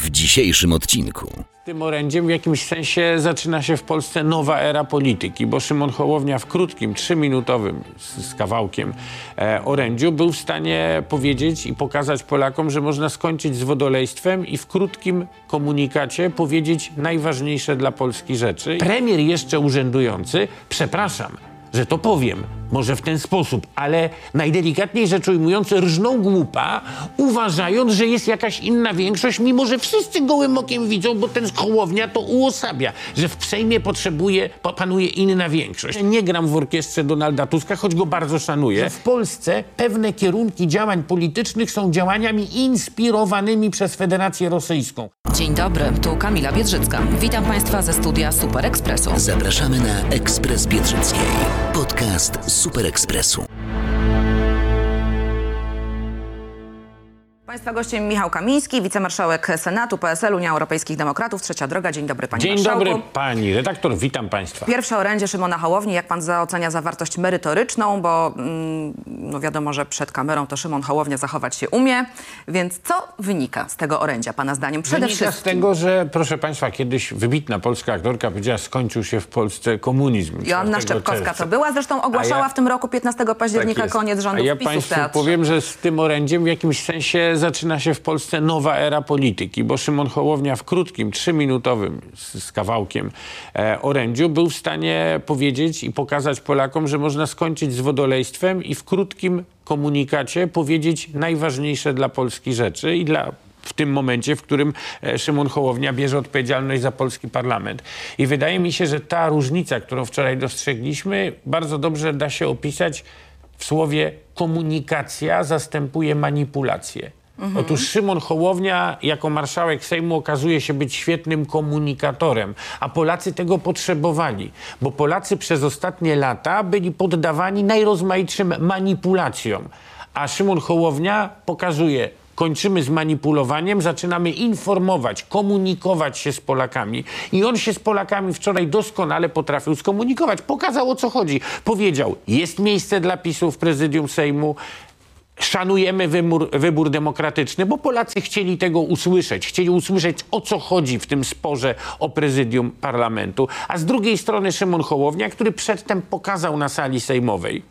w dzisiejszym odcinku. Tym orędziem w jakimś sensie zaczyna się w Polsce nowa era polityki, bo Szymon Hołownia w krótkim, trzyminutowym z, z kawałkiem e, orędziu był w stanie powiedzieć i pokazać Polakom, że można skończyć z wodolejstwem i w krótkim komunikacie powiedzieć najważniejsze dla Polski rzeczy. Premier jeszcze urzędujący, przepraszam, że to powiem, może w ten sposób, ale najdelikatniej rzecz ujmując, rżną głupa, uważając, że jest jakaś inna większość, mimo że wszyscy gołym okiem widzą, bo ten Hołownia to uosabia, że w Sejmie potrzebuje, pa- panuje inna większość. Nie gram w orkiestrze Donalda Tuska, choć go bardzo szanuję. W Polsce pewne kierunki działań politycznych są działaniami inspirowanymi przez Federację Rosyjską. Dzień dobry, tu Kamila Biedrzycka. Witam Państwa ze studia Super Expressu. Zapraszamy na Ekspres Biedrzyckiej. Podcast Super Ekspresu. Państwa gościem Michał Kamiński, wicemarszałek Senatu PSL Unia Europejskich Demokratów. Trzecia droga. Dzień dobry panie Dzień marszałku. dobry pani redaktor, witam państwa. Pierwsze orędzie Szymona Hołowni. Jak pan zaocenia zawartość merytoryczną? Bo mm, no wiadomo, że przed kamerą to Szymon Hołownia zachować się umie. Więc co wynika z tego orędzia pana zdaniem? Przede Wynika z wszystkim. tego, że proszę Państwa, kiedyś wybitna polska aktorka powiedziała, skończył się w Polsce komunizm. Joanna 4 Szczepkowska czerwca. to była. Zresztą ogłaszała ja- w tym roku 15 października Tak koniec rządów A ja Państwu powiem, że z tym orędziem w jakimś sensie zaczyna się w Polsce nowa era polityki, bo Szymon Hołownia w krótkim, trzyminutowym z, z kawałkiem e, orędziu był w stanie powiedzieć i pokazać Polakom, że można skończyć z wodolejstwem i w krótkim komunikacie powiedzieć najważniejsze dla Polski rzeczy i dla w tym momencie, w którym e, Szymon Hołownia bierze odpowiedzialność za polski parlament. I wydaje mi się, że ta różnica, którą wczoraj dostrzegliśmy, bardzo dobrze da się opisać w słowie komunikacja zastępuje manipulację. Otóż Szymon Hołownia jako marszałek Sejmu okazuje się być świetnym komunikatorem, a Polacy tego potrzebowali, bo Polacy przez ostatnie lata byli poddawani najrozmaitszym manipulacjom, a Szymon Hołownia pokazuje kończymy z manipulowaniem, zaczynamy informować, komunikować się z Polakami. I on się z Polakami wczoraj doskonale potrafił skomunikować. Pokazał o co chodzi. Powiedział, jest miejsce dla PiSu w prezydium Sejmu. Szanujemy wybór, wybór demokratyczny, bo Polacy chcieli tego usłyszeć. Chcieli usłyszeć, o co chodzi w tym sporze o prezydium parlamentu. A z drugiej strony Szymon Hołownia, który przedtem pokazał na sali sejmowej,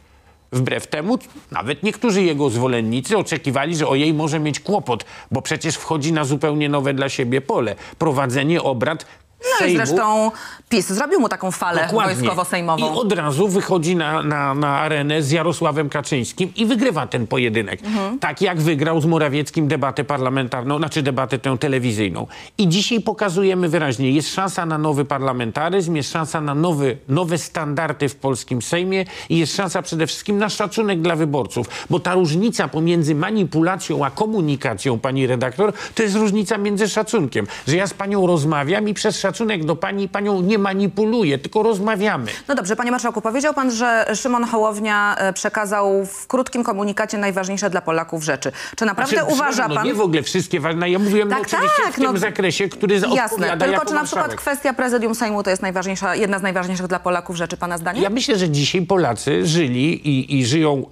Wbrew temu nawet niektórzy jego zwolennicy oczekiwali, że o jej może mieć kłopot, bo przecież wchodzi na zupełnie nowe dla siebie pole. Prowadzenie obrad No i Sejmu. zresztą PiS zrobił mu taką falę wojskowo-sejmową. I od razu wychodzi na, na, na arenę z Jarosławem Kaczyńskim i wygrywa ten pojedynek. Mhm. Tak jak wygrał z Morawieckim debatę parlamentarną, znaczy debatę tę telewizyjną. I dzisiaj pokazujemy wyraźnie, jest szansa na nowy parlamentaryzm, jest szansa na nowy, nowe standardy w polskim Sejmie i jest szansa przede wszystkim na szacunek dla wyborców. Bo ta różnica pomiędzy manipulacją a komunikacją, pani redaktor, to jest różnica między szacunkiem. Że ja z panią rozmawiam i przez szacunek do pani panią nie manipuluję, tylko rozmawiamy. No dobrze, panie marszałku, powiedział pan, że Szymon Hołownia e, przekazał w krótkim komunikacie najważniejsze dla Polaków rzeczy. Czy naprawdę Znaczy, uważa przepraszam, pan... No nie w ogóle wszystkie ważne. Ja mówiłem Tak, oczywiście tak, w tym no, zakresie, który Jasne, odpowiada tylko czy na przykład marszałek. kwestia prezydium Sejmu to jest najważniejsza, jedna z najważniejszych dla Polaków rzeczy, pana zdaniem? Ja myślę, że dzisiaj Polacy żyli i, i żyją e,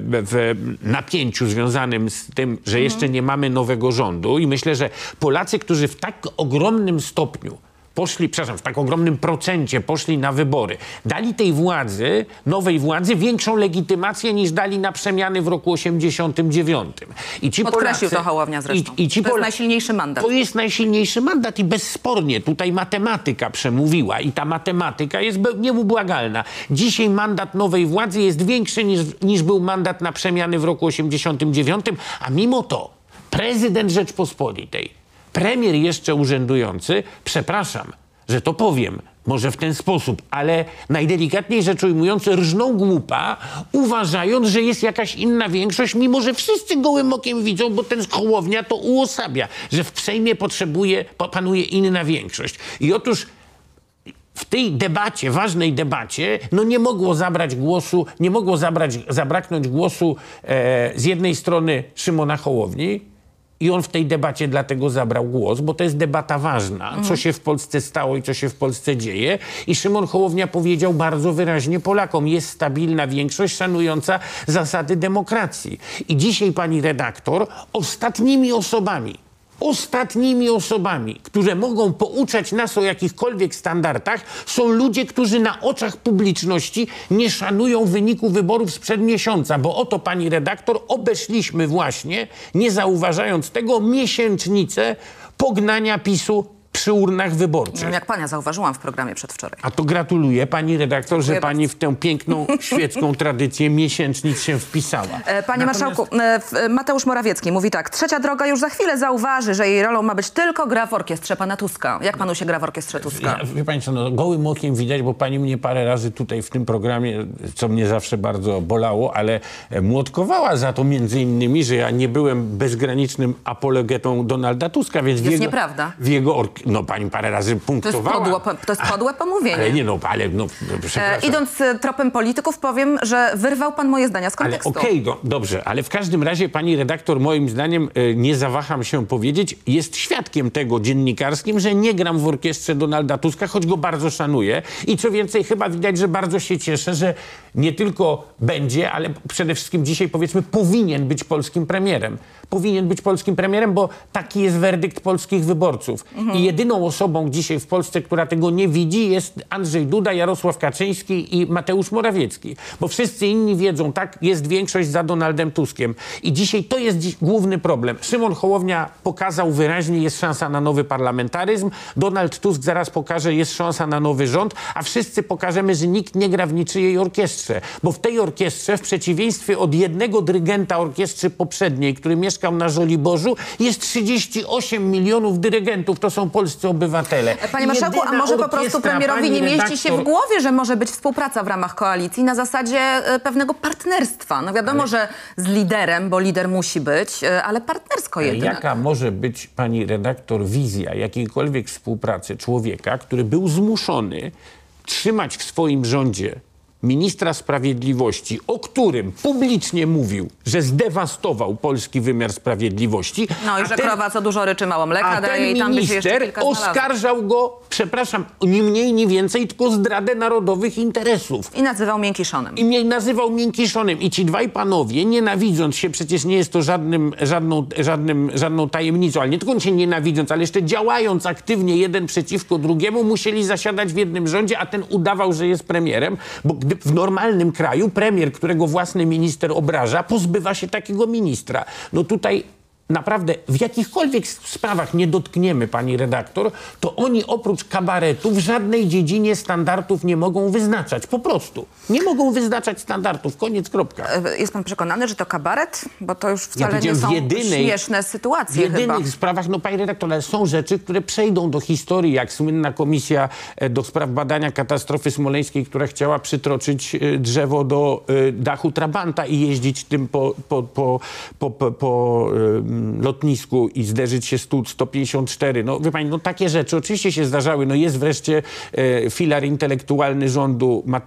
w napięciu związanym z tym, Mhm. że jeszcze nie mamy nowego rządu i myślę, że Polacy, którzy w tak ogromnym stopniu poszli, przepraszam, w tak ogromnym procencie poszli na wybory, dali tej władzy, nowej władzy, większą legitymację niż dali na przemiany w roku 89. I ci Podkreślił Polacy, to Hołownia zresztą. I, i ci To jest Pola- najsilniejszy mandat. To jest najsilniejszy mandat i bezspornie tutaj matematyka przemówiła i ta matematyka jest nieubłagalna. Dzisiaj mandat nowej władzy jest większy niż, niż był mandat na przemiany w roku 89, a mimo to prezydent Rzeczpospolitej, premier jeszcze urzędujący, przepraszam, że to powiem, może w ten sposób, ale najdelikatniej rzecz ujmując, rżną głupa, uważając, że jest jakaś inna większość, mimo że wszyscy gołym okiem widzą, bo ten Hołownia to uosabia, że w Sejmie potrzebuje, pa- panuje inna większość. I otóż w tej debacie, ważnej debacie, no nie mogło zabrać głosu, nie mogło zabrać, zabraknąć głosu e, z jednej strony Szymona Hołowni, i on w tej debacie dlatego zabrał głos, bo to jest debata ważna, co się w Polsce stało i co się w Polsce dzieje. I Szymon Hołownia powiedział bardzo wyraźnie Polakom, jest stabilna większość szanująca zasady demokracji. I dzisiaj pani redaktor ostatnimi osobami, ostatnimi osobami, które mogą pouczać nas o jakichkolwiek standardach, są ludzie, którzy na oczach publiczności nie szanują wyniku wyborów sprzed miesiąca, bo oto pani redaktor obeszliśmy właśnie, nie zauważając tego, miesięcznicę pognania PiSu przy urnach Nie wyborczych. wiem, jak pana zauważyłam w programie przedwczoraj. A to gratuluję pani redaktor, że pani w tę piękną świecką tradycję miesięcznic się wpisała. E, Panie Natomiast- Marszałku, e, w- e, Mateusz Morawiecki mówi tak. Trzecia droga już za chwilę zauważy, że jej rolą ma być tylko gra w orkiestrze pana Tuska. Jak panu się gra w orkiestrze Tuska? Ja, wie pani co, no, gołym okiem widać, bo pani mnie parę razy tutaj w tym programie, co mnie zawsze bardzo bolało, ale młotkowała za to między innymi, że ja nie byłem bezgranicznym apologetą Donalda Tuska, więc w Jest jego, nieprawda. W jego ork- no pani parę razy To jest, punktowała. podło, to jest podłe pomówienie. Ale nie no, ale no, E, idąc e, tropem polityków, powiem, że wyrwał pan moje zdania z Ale kontekstu. okej, no, dobrze, ale w każdym razie pani redaktor, moim zdaniem, e, nie zawaham się powiedzieć, jest świadkiem tego dziennikarskim, że nie gram w orkiestrze Donalda Tuska, choć go bardzo szanuję. I co więcej, chyba widać, że bardzo się cieszę, że nie tylko będzie, ale przede wszystkim dzisiaj powiedzmy powinien być polskim premierem. Powinien być polskim premierem, bo taki jest werdykt polskich wyborców. I jedyną osobą dzisiaj w Polsce, która tego nie widzi, jest Andrzej Duda, Jarosław Kaczyński i Mateusz Morawiecki. Bo wszyscy inni wiedzą, tak, jest większość za Donaldem Tuskiem. I dzisiaj to jest dziś główny problem. Szymon Hołownia pokazał wyraźnie, jest szansa na nowy parlamentaryzm. Donald Tusk zaraz pokaże, jest szansa na nowy rząd, a wszyscy pokażemy, że nikt nie gra w niczyjej orkiestrze. Bo w tej orkiestrze, w przeciwieństwie od jednego dyrygenta orkiestry poprzedniej, który mieszkał na Żoliborzu, jest 38 milionów dyrygentów. To są polscy obywatele. Panie Marszałku, a może po prostu premierowi nie mieści się w redaktor- głowie, że może być współpraca w ramach koalicji na zasadzie e, pewnego partnerstwa. No wiadomo, że z liderem, bo lider musi być, e, ale partnersko jednak. Jaka może być, pani redaktor, wizja jakiejkolwiek współpracy człowieka, który był zmuszony trzymać w swoim rządzie ministra sprawiedliwości, o którym publicznie mówił, że zdewastował polski wymiar sprawiedliwości. No i że ten- krowa co dużo ryczy, mało mleka a daje ten i tam minister oskarżał go, przepraszam, ni mniej, ni więcej, tylko zdradę narodowych interesów. I nazywał miękiszonem. I mnie nazywał miękiszonem. I ci dwaj panowie, nienawidząc się, przecież nie jest to żadnym, żadną, żadnym, żadną tajemnicą, ale nie tylko się nienawidząc, ale jeszcze działając aktywnie jeden przeciwko drugiemu, musieli zasiadać w jednym rządzie, a ten udawał, że jest premierem, bo gdy w normalnym kraju premier, którego własny minister obraża, pozbywa się takiego ministra. No tutaj naprawdę w jakichkolwiek sprawach nie dotkniemy, pani redaktor, to oni oprócz kabaretu w żadnej dziedzinie standardów nie mogą wyznaczać. Po prostu. Nie mogą wyznaczać standardów. Koniec, kropka. E, Jest pan przekonany, że to kabaret? Bo to już Ja wcale nie powiedziałem, są w jedynej- śmieszne W sytuacje jedynych chyba. sprawach, no panie redaktor, ale są rzeczy, które przejdą do historii, jak słynna komisja e, do spraw badania katastrofy smoleńskiej, która chciała przytroczyć e, drzewo do dachu Trabanta i jeździć tym po, po, po, po, po, po lotnisku i zderzyć się z Tu-154. No wie pani, no takie rzeczy oczywiście się zdarzały. No jest wreszcie e, filar intelektualny rządu, ma,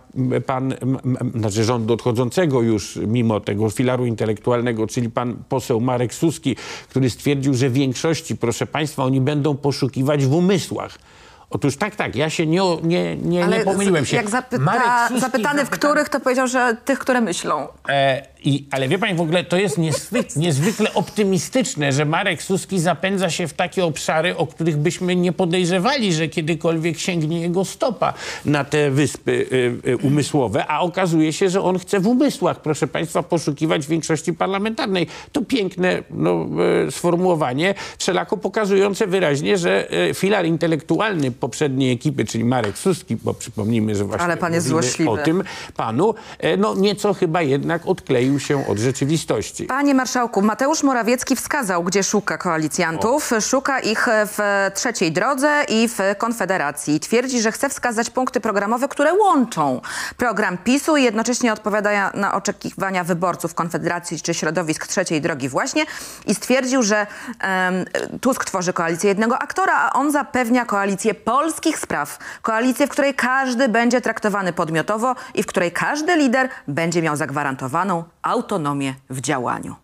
pan, m, m, znaczy rządu odchodzącego już mimo tego filaru intelektualnego, czyli pan poseł Marek Suski, który stwierdził, że w większości, proszę państwa, oni będą poszukiwać w umysłach. Otóż tak, tak, ja się nie, nie, nie, nie pomyliłem się. jak zapyta, Marek Suski zapytany w których, to powiedział, że tych, które myślą. E, i, ale wie pani, w ogóle to jest niezwykle, niezwykle optymistyczne, że Marek Suski zapędza się w takie obszary, o których byśmy nie podejrzewali, że kiedykolwiek sięgnie jego stopa na te wyspy y, y, umysłowe, a okazuje się, że on chce w umysłach, proszę państwa, poszukiwać większości parlamentarnej. To piękne no, y, sformułowanie, wszelako pokazujące wyraźnie, że y, filar intelektualny poprzedniej ekipy, czyli Marek Suski, bo przypomnijmy, że właśnie Ale pan jest złośliwy. o tym panu, e, no nieco chyba jednak odkleił się od rzeczywistości. Panie marszałku, Mateusz Morawiecki wskazał, gdzie szuka koalicjantów. Szuka ich w trzeciej drodze i w Konfederacji. Twierdzi, że chce wskazać punkty programowe, które łączą program PiSu i jednocześnie odpowiada na oczekiwania wyborców Konfederacji czy środowisk trzeciej drogi właśnie. I stwierdził, że em, Tusk tworzy koalicję jednego aktora, a on zapewnia koalicję polskich spraw. Koalicję, w której każdy będzie traktowany podmiotowo i w której każdy lider będzie miał zagwarantowaną autonomię w działaniu.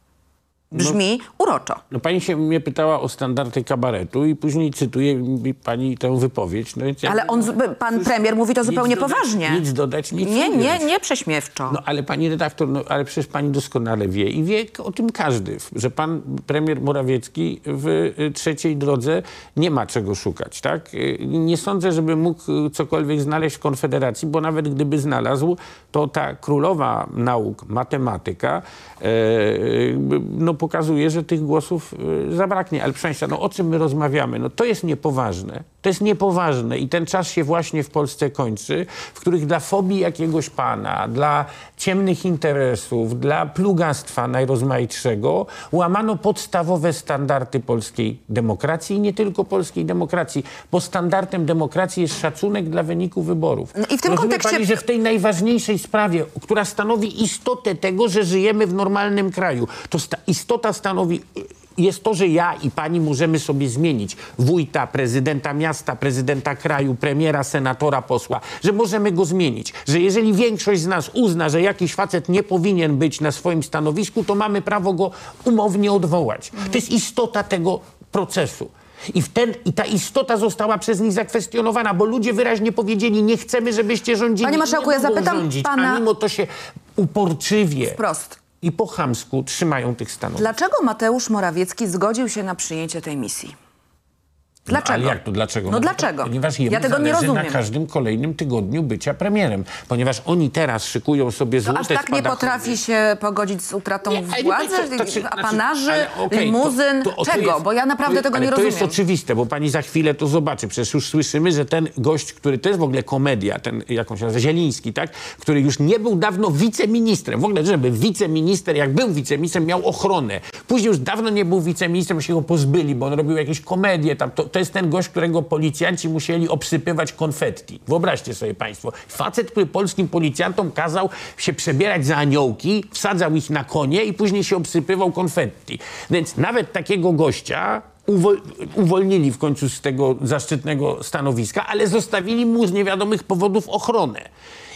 Brzmi uroczo. No pani się mnie pytała o standardy kabaretu i później cytuje mi pani tę wypowiedź. No, Ale on, no, pan premier mówi to zupełnie dodać, poważnie. Nic dodać, nic Nie, nie, ująć. nie prześmiewczo. No ale pani redaktor, no, ale przecież pani doskonale wie i wie o tym każdy, że pan premier Morawiecki w y, trzeciej drodze nie ma czego szukać, tak? Y, Nie sądzę, żeby mógł cokolwiek znaleźć w Konfederacji, bo nawet gdyby znalazł, to ta królowa nauk, matematyka, e, y, no pokazuje, że tych głosów y, zabraknie. Ale proszę no o czym my rozmawiamy? No to jest niepoważne. To jest niepoważne i ten czas się właśnie w Polsce kończy, w których dla fobii jakiegoś pana, dla ciemnych interesów, dla plugastwa najrozmaitszego łamano podstawowe standardy polskiej demokracji i nie tylko polskiej demokracji, bo standardem demokracji jest szacunek dla wyniku wyborów. No i w tym Rozumie kontekście- Pani, że w tej najważniejszej sprawie, która stanowi istotę tego, że żyjemy w normalnym kraju, to sta- istota stanowi jest to, że ja i pani możemy sobie zmienić wójta, prezydenta miasta, prezydenta kraju, premiera, senatora, posła, że możemy go zmienić, że jeżeli większość z nas uzna, że jakiś facet nie powinien być na swoim stanowisku, to mamy prawo go umownie odwołać. To jest istota tego procesu. I, w ten, I ta istota została przez nich zakwestionowana, bo ludzie wyraźnie powiedzieli, nie chcemy, żebyście rządzili. Panie marszałku, ja zapytam rządzić, pana- A mimo to się uporczywie Wprost. I po chamsku trzymają tych stanowisk. Dlaczego Mateusz Morawiecki zgodził się na przyjęcie tej misji? Dlaczego? Ale jak to dlaczego? No dlaczego? Ponieważ jemu Ja tego nie rozumiem. na każdym kolejnym tygodniu bycia premierem. Ponieważ oni teraz szykują sobie To złote aż tak nie potrafi się pogodzić z utratą Nie, władzy, to- to- to- znaczy- apanarzy, okej, limuzyn, to- to- to czego? jest- Bo ja naprawdę to- tego nie to rozumiem. jest oczywiste, bo pani za chwilę to zobaczy. Przecież już słyszymy, że ten gość, który to jest w ogóle komedia, ten jakąś nazywa, Zieliński, tak? Który już nie był dawno wiceministrem. W ogóle, żeby wiceminister, jak był wiceministrem, miał ochronę. Później już dawno nie był wiceministrem, się go pozbyli, bo on robił jakieś komedie tam. To, to jest ten gość, którego policjanci musieli obsypywać konfetti. Wyobraźcie sobie państwo. Facet, który polskim policjantom kazał się przebierać za aniołki, wsadzał ich na konie i później się obsypywał konfetti. Więc nawet takiego gościa uwol- uwolnili w końcu z tego zaszczytnego stanowiska, ale zostawili mu z niewiadomych powodów ochronę.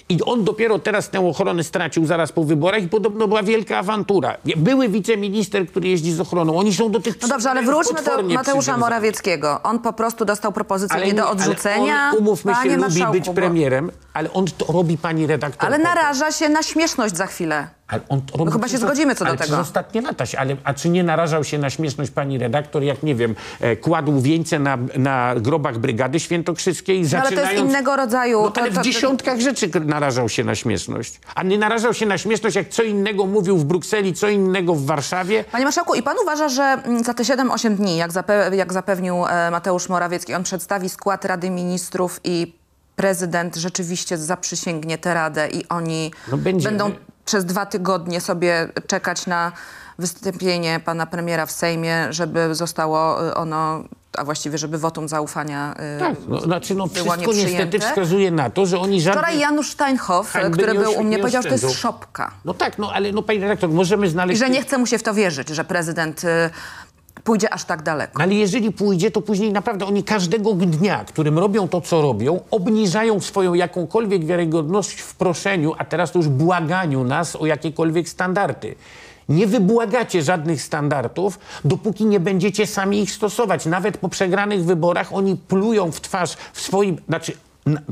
I on dopiero teraz tę ochronę stracił zaraz po wyborach i podobno była wielka awantura. Były wiceminister, który jeździ z ochroną. Oni są do tych No dobrze, ale wróćmy do Mateusza. Morawieckiego. On po prostu dostał propozycję nie, nie- do odrzucenia. On, umówmy Panie się, lubi marszałku, być premierem, ale on to robi pani redaktor. Ale naraża się na śmieszność za chwilę. Ale on to robi chyba się zgodzimy co do ale tego. Przez ostatnie lata się, ale a czy nie narażał się na śmieszność pani redaktor, jak nie wiem, e, kładł wieńce na, na grobach Brygady Świętokrzyskiej, No, ale to jest zaczynając... innego rodzaju. No, to- ale to- w dziesiątkach rzeczy narażał się na śmieszność. A nie narażał się na śmieszność, jak co innego mówił w Brukseli, co innego w Warszawie. Panie Marszałku, i pan uważa, że mm, za te 7-8 dni, jak, zape- jak zapewnił e, Mateusz Morawiecki, on przedstawi skład Rady Ministrów i prezydent rzeczywiście zaprzysięgnie tę radę i oni No będą przez dwa tygodnie sobie czekać na wystąpienie pana premiera w Sejmie, żeby zostało e, ono, a właściwie żeby wotum zaufania e, Tak, no, znaczy no było wszystko niestety wskazuje na to, że oni żadnych... Wczoraj Janusz Steinhoff, który był u mnie, nie powiedział, że to jest szopka. No tak, no ale no pani redaktor, możemy I znaleźć... że nie chce mu się w to wierzyć, że prezydent e, pójdzie aż tak daleko. No Ale jeżeli pójdzie, to później naprawdę oni każdego dnia, którym robią to, co robią, obniżają swoją jakąkolwiek wiarygodność w proszeniu, a teraz to już błaganiu nas o jakiekolwiek standardy. Nie wybłagacie żadnych standardów, dopóki nie będziecie sami ich stosować. Nawet po przegranych wyborach oni plują w twarz w swoim, znaczy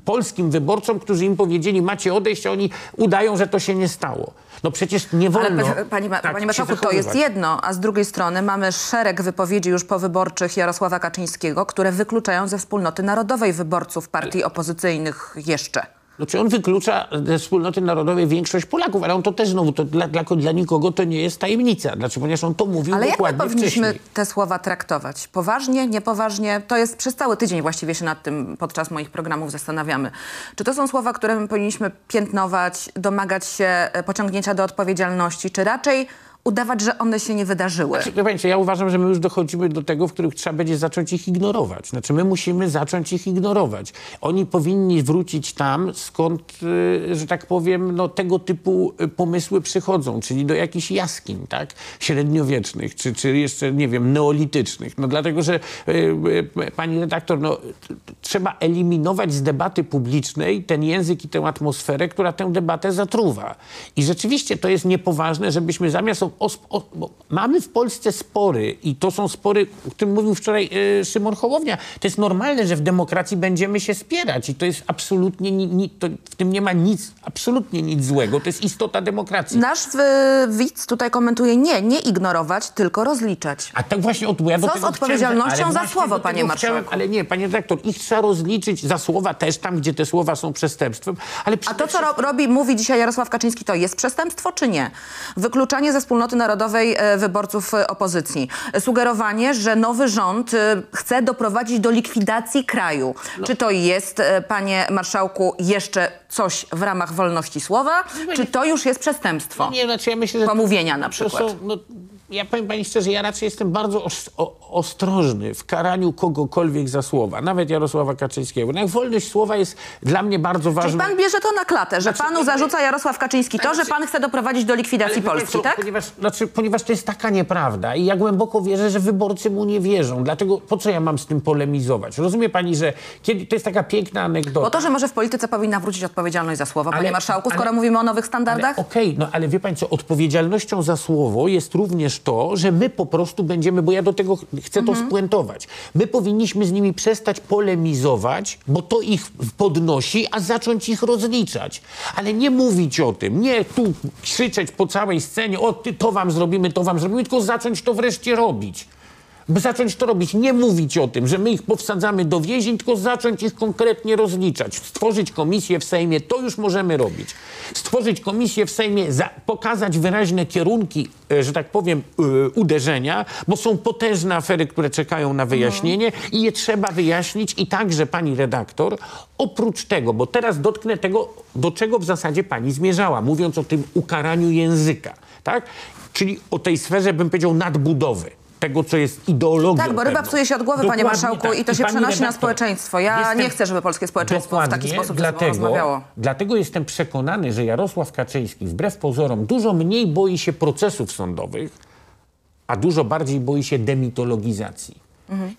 polskim wyborcom, którzy im powiedzieli macie odejść, a oni udają, że to się nie stało. No przecież nie wolno Ale pa- pani, ma- tak panie marszałku, to jest jedno, a z drugiej strony mamy szereg wypowiedzi już powyborczych Jarosława Kaczyńskiego, które wykluczają ze wspólnoty narodowej wyborców partii opozycyjnych jeszcze. Znaczy on wyklucza ze wspólnoty narodowej większość Polaków, ale on to też znowu, to dla, dla, dla nikogo to nie jest tajemnica. Znaczy, ponieważ on to mówił Ale jak my dokładnie powinniśmy wcześniej. te słowa traktować? Poważnie, niepoważnie? To jest przez cały tydzień właściwie się nad tym podczas moich programów zastanawiamy. Czy to są słowa, które my powinniśmy piętnować, domagać się e, pociągnięcia do odpowiedzialności, czy raczej udawać, że one się nie wydarzyły? Znaczy, Państwo, ja uważam, że my już dochodzimy do tego, w którym trzeba będzie zacząć ich ignorować. Znaczy, my musimy zacząć ich ignorować. Oni powinni wrócić tam, skąd, y, że tak powiem, no, tego typu y, pomysły przychodzą, czyli do jakichś jaskiń, tak? Średniowiecznych, czy, czy jeszcze, nie wiem, neolitycznych. No dlatego, że y, pani redaktor, no, trzeba eliminować z debaty publicznej ten język i tę atmosferę, która tę debatę zatruwa. I rzeczywiście to jest niepoważne, żebyśmy zamiast o- o, mamy w Polsce spory i to są spory, o którym mówił wczoraj e, Szymon Hołownia. To jest normalne, że w demokracji będziemy się spierać i to jest absolutnie, ni, ni, to, w tym nie ma nic, absolutnie nic złego. To jest istota demokracji. Nasz w, widz tutaj komentuje nie, nie ignorować, tylko rozliczać. A tak właśnie od, ja Co z odpowiedzialnością chciałem, za słowo, panie marszałku? chciałem, Ale nie, panie redaktor, ich trzeba rozliczyć za słowa też tam, gdzie te słowa są przestępstwem. Ale A to, co ro robi, mówi dzisiaj Jarosław Kaczyński, to jest przestępstwo czy nie? Wykluczanie ze wspólnoty narodowej e, wyborców e, opozycji. Sugerowanie, że nowy rząd e, chce doprowadzić do likwidacji kraju. No. Czy to jest, panie marszałku, jeszcze coś w ramach wolności słowa, czy to już jest przestępstwo? Nie, znaczy ja myślę, że... Pomówienia na to przykład. Są, no, ja powiem pani szczerze, ja raczej jestem bardzo ostrożny w karaniu kogokolwiek za słowa, nawet Jarosława Kaczyńskiego. No, jak wolność słowa jest dla mnie bardzo Czyli ważna. pan bierze to na klatę, że Znaczy, panu zarzuca Jarosław Kaczyński to, że pan chce doprowadzić do likwidacji Polski, co, tak? Ponieważ, znaczy, ponieważ to jest taka nieprawda i ja głęboko wierzę, że wyborcy mu nie wierzą. Dlatego po co ja mam z tym polemizować? Rozumie pani, że kiedy, to jest taka piękna anegdota. Bo to, że może w polityce powinna wrócić odpowiedzialność za słowo, panie Ale- marszałku, skoro ale- mówimy o nowych standardach? Okej, no ale wie pani co, odpowiedzialnością za słowo jest również to, że my po prostu będziemy, bo ja do tego ch- chcę to spuentować, my powinniśmy z nimi przestać polemizować, bo to ich podnosi, a zacząć ich rozliczać. Ale nie mówić o tym, nie tu krzyczeć po całej scenie, o ty, to wam zrobimy, to wam zrobimy, tylko zacząć to wreszcie robić. By zacząć to robić, nie mówić o tym, że my ich powsadzamy do więzień, tylko zacząć ich konkretnie rozliczać. Stworzyć komisję w Sejmie, to już możemy robić. Stworzyć komisję w Sejmie, za, pokazać wyraźne kierunki, e, że tak powiem, e, uderzenia, bo są potężne afery, które czekają na wyjaśnienie i je trzeba wyjaśnić. I także, pani redaktor, oprócz tego, bo teraz dotknę tego, do czego w zasadzie pani zmierzała, mówiąc o tym ukaraniu języka, tak? Czyli o tej sferze, bym powiedział, nadbudowy tego, co jest ideologią. Tak, bo ryba pewną. psuje się od głowy, panie Dokładnie marszałku, tak. i to się pani przenosi na redaktor, społeczeństwo. Ja jestem- nie chcę, żeby polskie społeczeństwo w taki sposób dlatego, rozmawiało. Dlatego jestem przekonany, że Jarosław Kaczyński wbrew pozorom dużo mniej boi się procesów sądowych, a dużo bardziej boi się demitologizacji.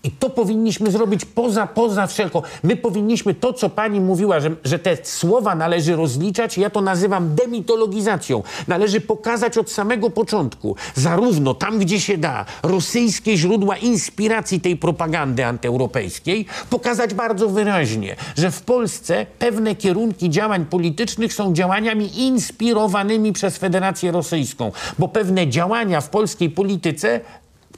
I to powinniśmy zrobić poza, poza wszelką. My powinniśmy to, co pani mówiła, że, że te słowa należy rozliczać, ja to nazywam demitologizacją. Należy pokazać od samego początku, zarówno tam, gdzie się da, rosyjskie źródła inspiracji tej propagandy antyeuropejskiej, pokazać bardzo wyraźnie, że w Polsce pewne kierunki działań politycznych są działaniami inspirowanymi przez Federację Rosyjską, bo pewne działania w polskiej polityce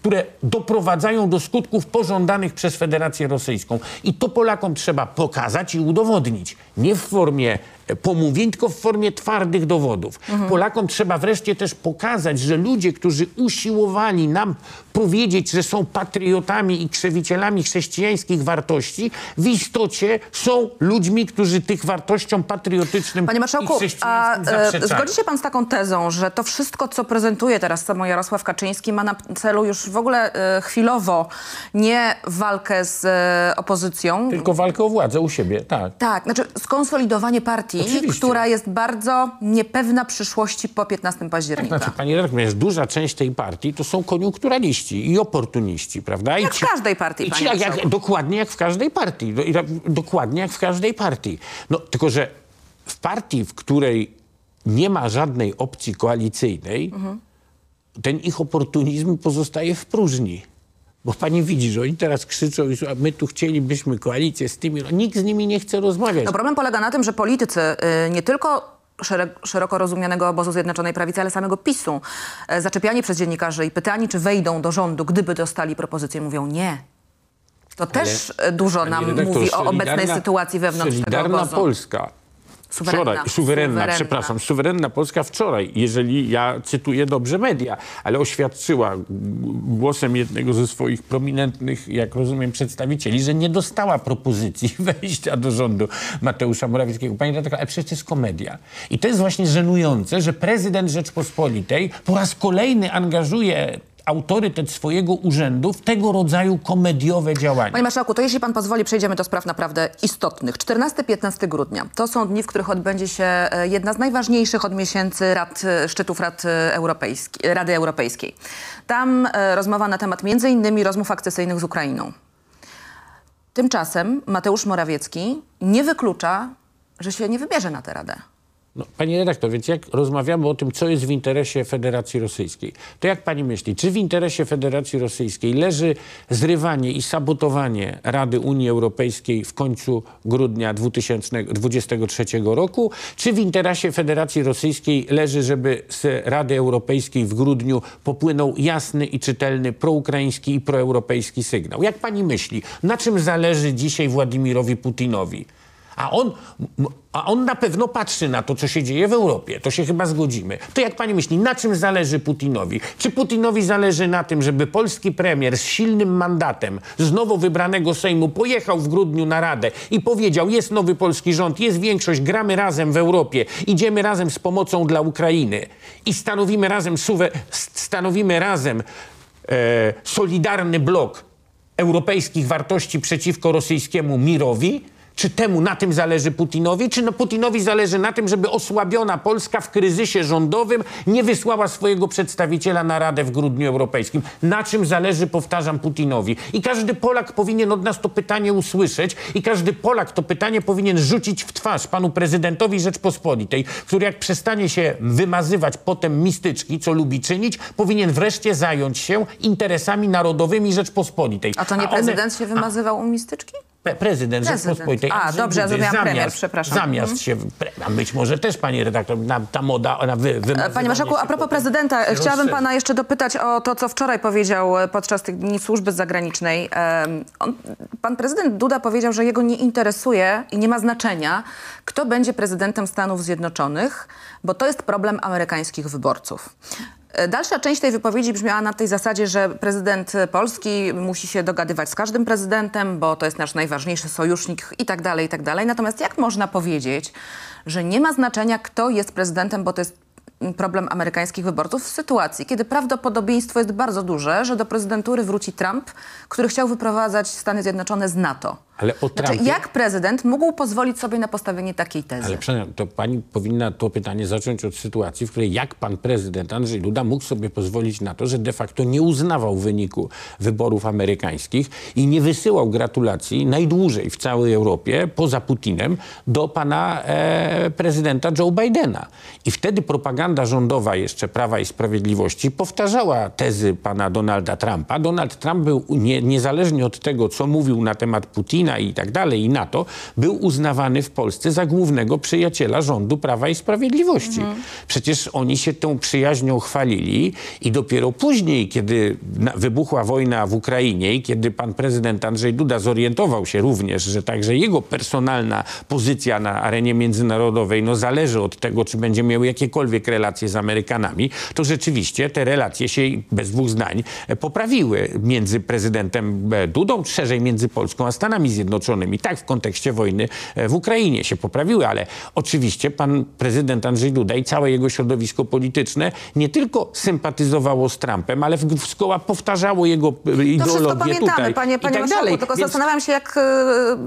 które doprowadzają do skutków pożądanych przez Federację Rosyjską. I to Polakom trzeba pokazać i udowodnić. Nie w formie pomówień, tylko w formie twardych dowodów. Polakom trzeba wreszcie też pokazać, że ludzie, którzy usiłowali nam powiedzieć, że są patriotami i krzewicielami chrześcijańskich wartości, w istocie są ludźmi, którzy tych wartościom patriotycznym Panie marszałku, a e, zgodzi się pan z taką tezą, że to wszystko, co prezentuje teraz samo Jarosław Kaczyński, ma na celu już w ogóle e, chwilowo nie walkę z e, opozycją, Tylko walkę o władzę u siebie, tak. Tak, znaczy skonsolidowanie partii, Oczywiście. która jest bardzo niepewna przyszłości po 15 października. Znaczy, pani redaktor, duża część tej partii to są koniunkturaliści i oportuniści, prawda? I Jak w każdej partii, i panie jak, jak. Dokładnie jak w każdej partii. Do, i ra- dokładnie jak w każdej partii. No, tylko, że w partii, w której nie ma żadnej opcji koalicyjnej, Mhm. ten ich oportunizm pozostaje w próżni. Bo pani widzi, że oni teraz krzyczą, i a my tu chcielibyśmy koalicję z tymi. No, nikt z nimi nie chce rozmawiać. No problem polega na tym, że politycy y, nie tylko szeroko rozumianego obozu Zjednoczonej Prawicy, ale samego PiSu, y, zaczepiani przez dziennikarzy i pytani, czy wejdą do rządu, gdyby dostali propozycję, mówią nie. To też y, dużo nam redaktor, mówi o obecnej solidarna- sytuacji wewnątrz tego Solidarna obozu. Polska. Suwerenna. Wczoraj, suwerenna, Suwerenna. przepraszam, suwerenna Polska wczoraj, jeżeli ja cytuję dobrze media, ale oświadczyła głosem jednego ze swoich prominentnych, jak rozumiem, przedstawicieli, że nie dostała propozycji wejścia do rządu Mateusza Morawieckiego. Pani redaktor, ale przecież to jest komedia. I to jest właśnie żenujące, że prezydent Rzeczpospolitej po raz kolejny angażuje autorytet swojego urzędu w tego rodzaju komediowe działania. Panie Marszałku, to jeśli pan pozwoli, przejdziemy do spraw naprawdę istotnych. 14-15 grudnia to są dni, w których odbędzie się e, jedna z najważniejszych od miesięcy rad, e, szczytów Rad e, Europejski, Rady Europejskiej. Tam rozmowa na temat innymi rozmów akcesyjnych z Ukrainą. Tymczasem Mateusz Morawiecki nie wyklucza, że się nie wybierze na tę radę. No, pani redaktor, więc jak rozmawiamy o tym, co jest w interesie Federacji Rosyjskiej, to jak pani myśli, czy w interesie Federacji Rosyjskiej leży zrywanie i sabotowanie Rady Unii Europejskiej w końcu grudnia 2023 roku, czy w interesie Federacji Rosyjskiej leży, żeby z Rady Europejskiej w grudniu popłynął jasny i czytelny proukraiński i proeuropejski sygnał? Jak pani myśli, na czym zależy dzisiaj Władimirowi Putinowi? A on, a on na pewno patrzy na to, co się dzieje w Europie. To się chyba zgodzimy. To jak pani myśli, na czym zależy Putinowi? Czy Putinowi zależy na tym, żeby polski premier z silnym mandatem z nowo wybranego Sejmu pojechał w grudniu na Radę i powiedział, jest nowy polski rząd, jest większość, gramy razem w Europie, idziemy razem z pomocą dla Ukrainy i stanowimy razem, suwe, stanowimy razem e, solidarny blok europejskich wartości przeciwko rosyjskiemu mirowi? Czy temu na tym zależy Putinowi? Czy no Putinowi zależy na tym, żeby osłabiona Polska w kryzysie rządowym nie wysłała swojego przedstawiciela na Radę w grudniu europejskim? Na czym zależy, powtarzam, Putinowi? I każdy Polak powinien od nas to pytanie usłyszeć i każdy Polak to pytanie powinien rzucić w twarz panu prezydentowi Rzeczpospolitej, który jak przestanie się wymazywać potem mistyczki, co lubi czynić, powinien wreszcie zająć się interesami narodowymi Rzeczpospolitej. A to nie one- prezydent się wymazywał u mistyczki? Pre- prezydent, Prezydent. Rzeczpospolitej. A, dobrze, ja zrozumiałam premier, zamiast, przepraszam. Mhm. Zamiast się, pre- a być może też, pani redaktor, na, ta moda, ona wy, wymazywanie Panie Marszałku, się a propos prezydenta, się chciałabym rozszerzy. pana jeszcze dopytać o to, co wczoraj powiedział e, podczas tych dni służby zagranicznej. On, pan prezydent Duda powiedział, że jego nie interesuje i nie ma znaczenia, kto będzie prezydentem Stanów Zjednoczonych, bo to jest problem amerykańskich wyborców. E, Dalsza część tej wypowiedzi brzmiała na tej zasadzie, że prezydent Polski musi się dogadywać z każdym prezydentem, bo to jest nasz najważniejszy sojusznik i tak dalej, i tak dalej. Natomiast jak można powiedzieć, że nie ma znaczenia, kto jest prezydentem, bo to jest problem amerykańskich wyborców w sytuacji, kiedy prawdopodobieństwo jest bardzo duże, że do prezydentury wróci Trump, który chciał wyprowadzać Stany Zjednoczone z NATO. Ale o Znaczy, Trumpie- jak prezydent mógł pozwolić sobie na postawienie takiej tezy? Ale przepraszam, to pani powinna to pytanie zacząć od sytuacji, w której jak pan prezydent Andrzej Duda mógł sobie pozwolić na to, że de facto nie uznawał wyniku wyborów amerykańskich i nie wysyłał gratulacji najdłużej w całej Europie, poza Putinem, do pana e, prezydenta Joe Bidena. I wtedy propaganda rządowa jeszcze Prawa i Sprawiedliwości powtarzała tezy pana Donalda Trumpa. Donald Trump był nie, niezależnie od tego, co mówił na temat Putina i tak dalej i NATO, był uznawany w Polsce za głównego przyjaciela rządu Prawa i Sprawiedliwości. Przecież oni się tą przyjaźnią chwalili i dopiero później, kiedy wybuchła wojna w Ukrainie i kiedy pan prezydent Andrzej Duda zorientował się również, że także jego personalna pozycja na arenie międzynarodowej no, zależy od tego, czy będzie miał jakiekolwiek relacje z Amerykanami, to rzeczywiście te relacje się bez dwóch zdań e, poprawiły między prezydentem e, Dudą, szerzej między Polską a Stanami Zjednoczonymi. Tak w kontekście wojny e, w Ukrainie się poprawiły, ale oczywiście pan prezydent Andrzej Duda i całe jego środowisko polityczne nie tylko sympatyzowało z Trumpem, ale zgoła powtarzało jego e, To ideologię pamiętamy, tutaj panie, i panie tak dalej. tylko Więc- zastanawiam się, jak e,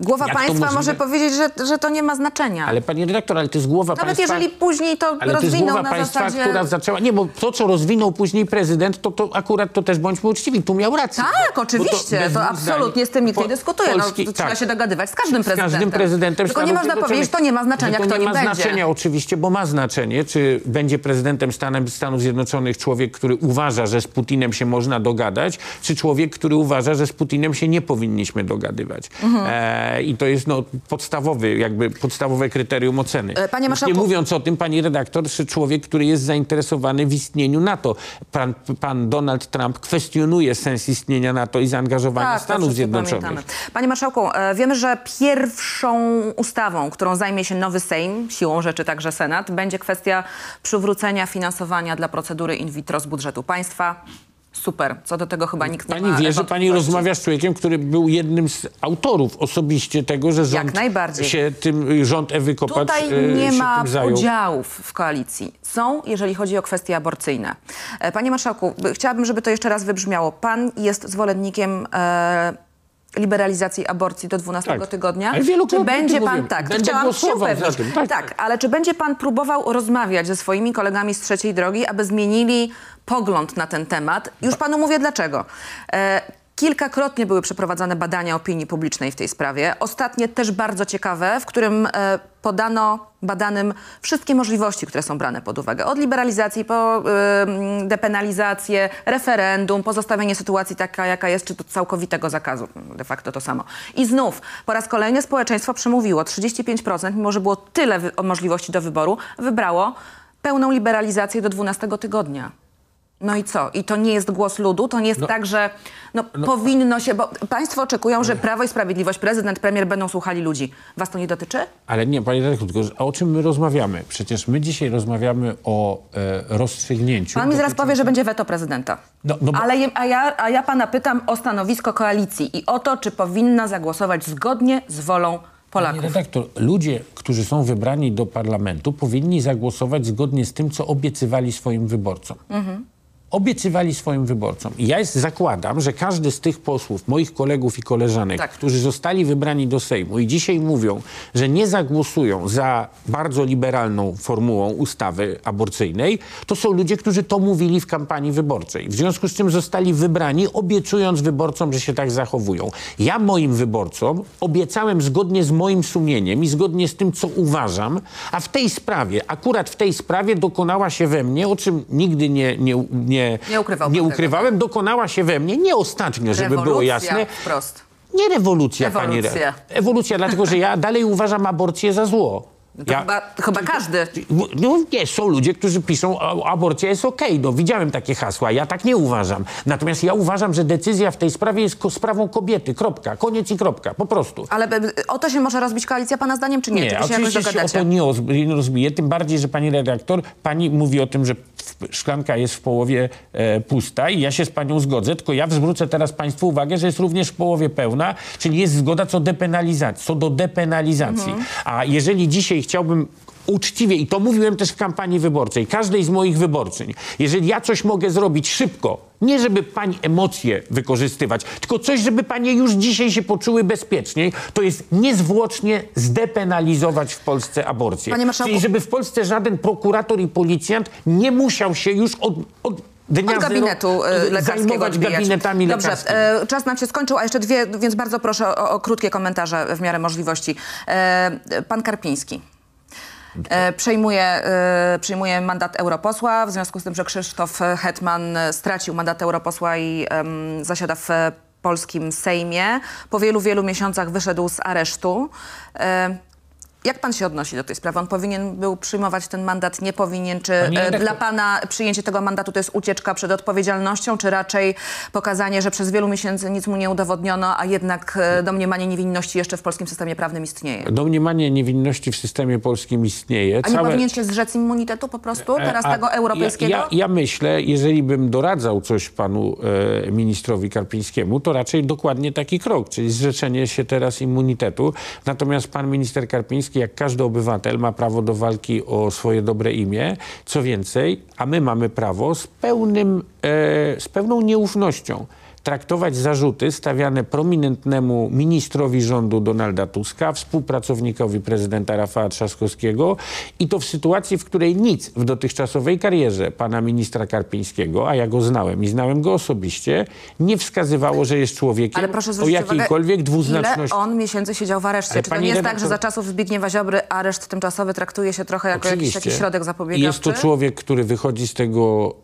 głowa Jak to państwa może powiedzieć, że, że to nie ma znaczenia. Ale pani redaktor, ale to jest głowa Nawet państwa... jeżeli później to Ale to jest rozwinął głowa na państwa, zasadzie... która zaczęła... Nie, bo to, co rozwinął później prezydent, to, to akurat to też bądźmy uczciwi. Tu miał rację. Tak, bo- bo oczywiście, bez to, dwóch absolutnie z tym nikt nie po- dyskutuje. Polski- no, to trzeba tak. się dogadywać z każdym Z prezydentem. każdym prezydentem Tylko nie można powiedzieć, to nie ma znaczenia, Że to kto nie ma będzie. znaczenia oczywiście, bo ma znaczenie, czy będzie prezydentem Stanem, Stanów Zjednoczonych człowiek, który uważa, że z Putinem się można dogadać, czy człowiek, który uważa, że z Putinem się nie powinniśmy dogadywać. Mhm. E, I to jest no, podstawowy, jakby podstawowe kryterium oceny. E, panie marszałku- Nie mówiąc o tym, pani redaktor, że człowiek, który jest zainteresowany w istnieniu NATO. Pan, pan Donald Trump kwestionuje sens istnienia NATO i zaangażowania Tak, Stanów Zjednoczonych. pamiętamy. Panie Marszałku, e, wiemy, że pierwszą ustawą, którą zajmie się nowy Sejm, siłą rzeczy także Senat, będzie kwestia przywrócenia finansowania dla procedury in vitro z budżetu państwa. Super, co do tego chyba nikt nie Pani ma wie, że pani rozmawia z człowiekiem, który był jednym z autorów osobiście tego, że rząd najbardziej. się tym, rząd Ewy Kopacz Tutaj e, nie ma podziałów w koalicji. Są, jeżeli chodzi o kwestie aborcyjne. E, Panie Marszałku, by- chciałabym, żeby to jeszcze raz wybrzmiało. Pan jest zwolennikiem e, liberalizacji aborcji do 12 Tak. tygodnia. Ale Czy będzie pan, tak, Będę chciałam się upewnić. tym, tak, tak, tak. ale czy będzie pan próbował rozmawiać ze swoimi kolegami z trzeciej drogi, aby zmienili pogląd na ten temat? Już panu mówię dlaczego. E, Kilkakrotnie były przeprowadzane badania opinii publicznej w tej sprawie. Ostatnie też bardzo ciekawe, w którym e, podano badanym wszystkie możliwości, które są brane pod uwagę. Od liberalizacji po depenalizację, referendum, pozostawienie sytuacji taka, jaka jest, czy to całkowitego zakazu. De facto to samo. I znów po raz kolejny społeczeństwo przemówiło. 35%, mimo że było tyle możliwości do wyboru, wybrało pełną liberalizację do 12 tygodnia. No i co? I to nie jest głos ludu? To nie jest tak, że no, powinno się... Bo państwo oczekują, że Prawo i Sprawiedliwość, prezydent, premier będą słuchali ludzi. Was to nie dotyczy? Ale nie, panie redaktor, tylko o czym my rozmawiamy? Przecież my dzisiaj rozmawiamy o e, rozstrzygnięciu. Pan mi zaraz powie, że będzie weto prezydenta. No, no bo- Ale je, a, ja, a ja pana pytam o stanowisko koalicji i o to, czy powinna zagłosować zgodnie z wolą Panie Polaków. redaktor, ludzie, którzy są wybrani do parlamentu, powinni zagłosować zgodnie z tym, co obiecywali swoim wyborcom. Obiecywali swoim wyborcom. I ja jest, zakładam, że każdy z tych posłów, moich kolegów i koleżanek, Tak. którzy zostali wybrani do Sejmu i dzisiaj mówią, że nie zagłosują za bardzo liberalną formułą ustawy aborcyjnej, to są ludzie, którzy to mówili w kampanii wyborczej. W związku z czym zostali wybrani, obiecując wyborcom, że się tak zachowują. Ja moim wyborcom obiecałem zgodnie z moim sumieniem i zgodnie z tym, co uważam, a w tej sprawie, akurat w tej sprawie dokonała się we mnie, o czym nigdy nie, nie, nie, Nie ukrywał nie tego. ukrywałem, dokonała się we mnie, nie ostatnio, żeby było Rewolucja jasne, Wprost. nie rewolucja, pani Ewolucja. Re- Ewolucja, dlatego że ja dalej uważam aborcję za zło. To Ja, chyba, chyba każdy. no nie, są ludzie, którzy piszą, aborcja jest okej. No widziałem takie hasła, ja tak nie uważam. Natomiast ja uważam, że decyzja w tej sprawie jest sprawą kobiety. Kropka. Koniec i kropka. Po prostu. Ale o to się może rozbić koalicja pana zdaniem, czy nie? Nie, czy wy się oczywiście się o to nie oz- nie rozbije, tym bardziej, że pani redaktor, pani mówi o tym, że szklanka jest w połowie e, pusta i ja się z panią zgodzę, tylko ja zwrócę teraz państwu uwagę, że jest również w połowie pełna, czyli jest zgoda co, depenalizacji, co do depenalizacji. A jeżeli dzisiaj chciałbym uczciwie, i to mówiłem też w kampanii wyborczej, każdej z moich wyborczyń, jeżeli ja coś mogę zrobić szybko, nie żeby pani emocje wykorzystywać, tylko coś, żeby panie już dzisiaj się poczuły bezpieczniej, to jest niezwłocznie zdepenalizować w Polsce aborcję. Panie marszałku- Czyli żeby w Polsce żaden prokurator i policjant nie musiał się już od, od dnia Od gabinetu e, lekarskiego odbijać. gabinetami Dobrze, lekarskimi. czas nam się skończył, a jeszcze dwie, więc bardzo proszę o, o krótkie komentarze w miarę możliwości. E, pan Karpiński. E, przejmuje, e, przejmuje mandat europosła, w związku z tym, że Krzysztof Hetman e, stracił mandat europosła i zasiada w e, polskim Sejmie. Po wielu, wielu miesiącach wyszedł z aresztu. Jak pan się odnosi do tej sprawy? On powinien był przyjmować ten mandat, nie powinien? Czy e, dla pana przyjęcie tego mandatu to jest ucieczka przed odpowiedzialnością, czy raczej pokazanie, że przez wielu miesięcy nic mu nie udowodniono, a jednak e, domniemanie niewinności jeszcze w polskim systemie prawnym istnieje? Domniemanie niewinności w systemie polskim istnieje. A nie powinien się zrzec immunitetu po prostu, teraz E, A tego europejskiego? Ja, ja, ja myślę, jeżeli bym doradzał coś panu e, ministrowi Karpińskiemu, to raczej dokładnie taki krok, czyli zrzeczenie się teraz immunitetu. Natomiast pan minister Karpiński, jak każdy obywatel, ma prawo do walki o swoje dobre imię. Co więcej, a my mamy prawo z, pełnym, e, z pełną nieufnością traktować zarzuty stawiane prominentnemu ministrowi rządu Donalda Tuska, współpracownikowi prezydenta Rafała Trzaskowskiego i to w sytuacji, w której nic w dotychczasowej karierze pana ministra Karpińskiego, a ja go znałem i znałem go osobiście, nie wskazywało, że jest człowiekiem Ale proszę o uwagę, jakiejkolwiek ile dwuznaczności. on miesięcy siedział w areszcie? Ale Czy to nie jest tak, redaktor- że za czasów Zbigniewa Ziobry areszt tymczasowy traktuje się trochę jako jakiś taki środek zapobiegawczy? Jest to człowiek, który wychodzi z tego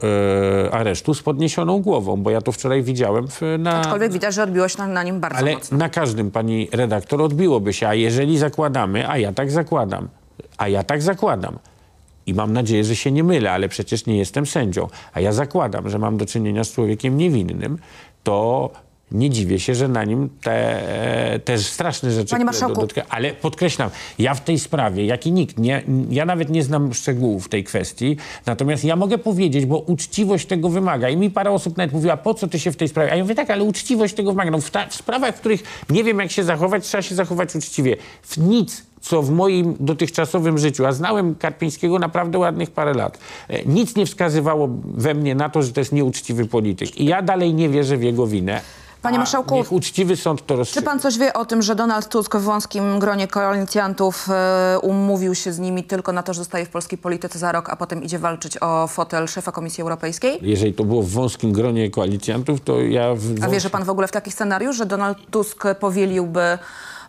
e, aresztu z podniesioną głową, bo ja to wczoraj widziałem w, na, Aczkolwiek widać, że odbiło się na, na nim bardzo Ale mocno. na każdym, pani redaktor, odbiłoby się. A jeżeli zakładamy, a ja tak zakładam, a ja tak zakładam, i mam nadzieję, że się nie mylę, ale przecież nie jestem sędzią, a ja zakładam, że mam do czynienia z człowiekiem niewinnym, to nie dziwię się, że na nim te, te straszne rzeczy, Panie marszałku. dotyka- ale podkreślam, ja w tej sprawie, jak i nikt, nie, ja nawet nie znam szczegółów tej kwestii, natomiast ja mogę powiedzieć, bo uczciwość tego wymaga i mi parę osób nawet mówiła, po co ty się w tej sprawie, a ja mówię tak, ale uczciwość tego wymaga. No w, ta, w sprawach, w których nie wiem, jak się zachować, trzeba się zachować uczciwie. W nic co w moim dotychczasowym życiu, a znałem Karpińskiego naprawdę ładnych parę lat, e, nic nie wskazywało we mnie na to, że to jest nieuczciwy polityk. I ja dalej nie wierzę w jego winę. Panie marszałku, Niech uczciwy sąd to Czy pan coś wie o tym, że Donald Tusk w wąskim gronie koalicjantów e, umówił się z nimi tylko na to, że zostaje w polskiej polityce za rok, a potem idzie walczyć o fotel szefa Komisji Europejskiej? Jeżeli to było w wąskim gronie koalicjantów, to ja... W, A wierzy pan w ogóle w taki scenariusz, że Donald Tusk powieliłby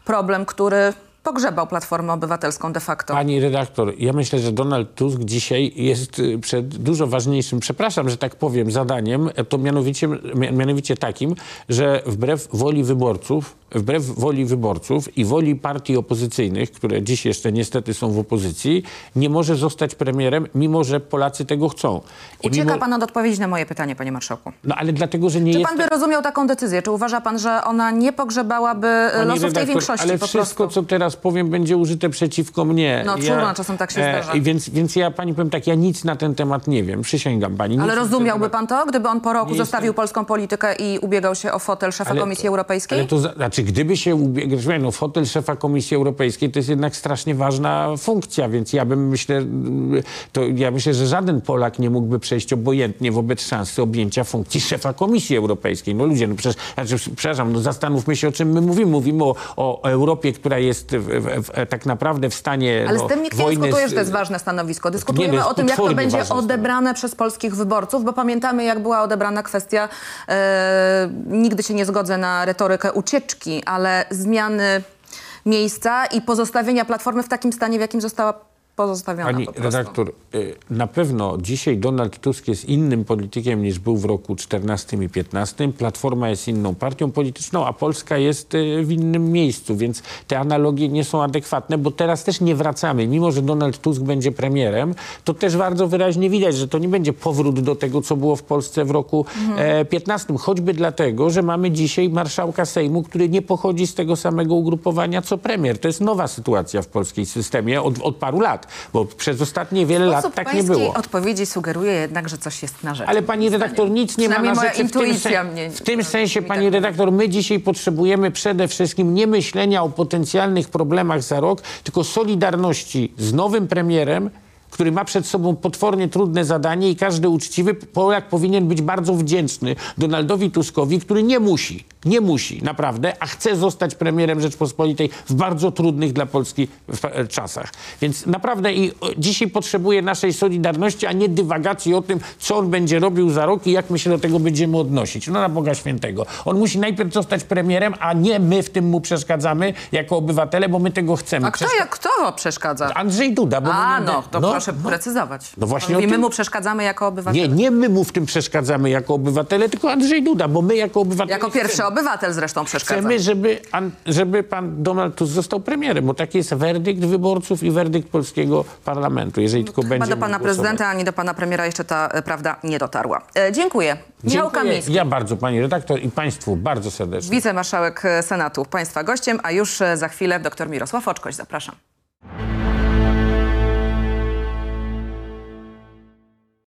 problem, który pogrzebał Platformę Obywatelską de facto? Pani redaktor, ja myślę, że Donald Tusk dzisiaj jest y, przed dużo ważniejszym, przepraszam, że tak powiem, zadaniem, to mianowicie, mia- mianowicie takim, że wbrew woli wyborców, wbrew woli wyborców i woli partii opozycyjnych, które dziś jeszcze niestety są w opozycji, nie może zostać premierem, mimo że Polacy tego chcą. I Ucieka mimo, pan od odpowiedzi na moje pytanie, panie marszałku. no ale dlatego, że nie Czy jest... pan by rozumiał taką decyzję? Czy uważa pan, że ona nie pogrzebałaby e, Pani losów tej redaktor, większości Ale wszystko, co teraz powiem, będzie użyte przeciwko mnie. No, trudno, czasem tak się zdarza. i więc, więc ja pani powiem tak, ja nic na ten temat nie wiem. Przysięgam pani. Ale rozumiałby temat- pan to, gdyby on po roku Nie zostawił jestem- polską politykę i ubiegał się o fotel szefa Ale Komisji Europejskiej? Ale to za- znaczy, gdyby się ubiegł, no fotel szefa Komisji Europejskiej to jest jednak strasznie ważna funkcja, więc ja bym myślę, to ja myślę, że żaden Polak nie mógłby przejść obojętnie wobec szansy objęcia funkcji szefa Komisji Europejskiej. No ludzie, no przecież, znaczy, przepraszam, no zastanówmy się, o czym my mówimy. Mówimy o, o Europie, która jest w, w, w, tak naprawdę w stanie Ale no, z tym nikt nie wojny dyskutuje, z- że to jest ważne stanowisko. Nie, Dyskutujemy no jest o tym, jak to będzie odebrane przez polskich wyborców, bo pamiętamy, jak była odebrana kwestia, e, nigdy się nie zgodzę na retorykę ucieczki, ale zmiany miejsca i pozostawienia Platformy w takim stanie, w jakim została pozostawiona Pani po prostu. redaktor, y, na pewno dzisiaj Donald Tusk jest innym politykiem niż był w roku 14 i 15. Platforma jest inną partią polityczną, a Polska jest y, w innym miejscu, więc te analogie nie są adekwatne, bo teraz też nie wracamy. Mimo, że Donald Tusk będzie premierem, to też bardzo wyraźnie widać, że to nie będzie powrót do tego, co było w Polsce w roku e, 15. Choćby dlatego, że mamy dzisiaj marszałka Sejmu, który nie pochodzi z tego samego ugrupowania co premier. To jest nowa sytuacja w polskiej systemie od, od paru lat, bo przez ostatnie wiele lat tak nie było. odpowiedzi sugeruje jednak, że coś jest na rzeczy. Ale pani redaktor, nic nie ma na rzeczy w tym, sen- mnie- w tym sensie, pani tak redaktor, my dzisiaj potrzebujemy przede wszystkim nie myślenia o potencjalnych problemach za rok, tylko solidarności z nowym premierem, który ma przed sobą potwornie trudne zadanie i każdy uczciwy Polak powinien być bardzo wdzięczny Donaldowi Tuskowi, który nie musi, nie musi naprawdę, a chce zostać premierem Rzeczpospolitej w bardzo trudnych dla Polski e, czasach. Więc naprawdę i o, dzisiaj potrzebuje naszej solidarności, a nie dywagacji o tym, co on będzie robił za rok i jak my się do tego będziemy odnosić. No na Boga Świętego. On musi najpierw zostać premierem, a nie my w tym mu przeszkadzamy jako obywatele, bo my tego chcemy. A kto, jak, kto przeszkadza? Andrzej Duda. Bo A, my no, to proszę precyzować. No właśnie o my mu przeszkadzamy jako obywatele. Nie, nie my mu w tym przeszkadzamy jako obywatele, tylko Andrzej Duda, bo my jako obywatele Jako pierwszy obywatel zresztą przeszkadza. chcemy żeby, żeby pan Donald Tusk został premierem, bo taki jest werdykt wyborców i werdykt polskiego parlamentu, jeżeli tylko będzie Chyba do mógł pana prezydenta, ani do pana premiera jeszcze ta e, prawda nie dotarła. E, dziękuję. Michał. Kamiński, Ja bardzo, pani redaktor i państwu bardzo serdecznie. wicemarszałek e, Senatu, państwa gościem, a już e, za chwilę dr Mirosław Oczkoś. Zapraszam.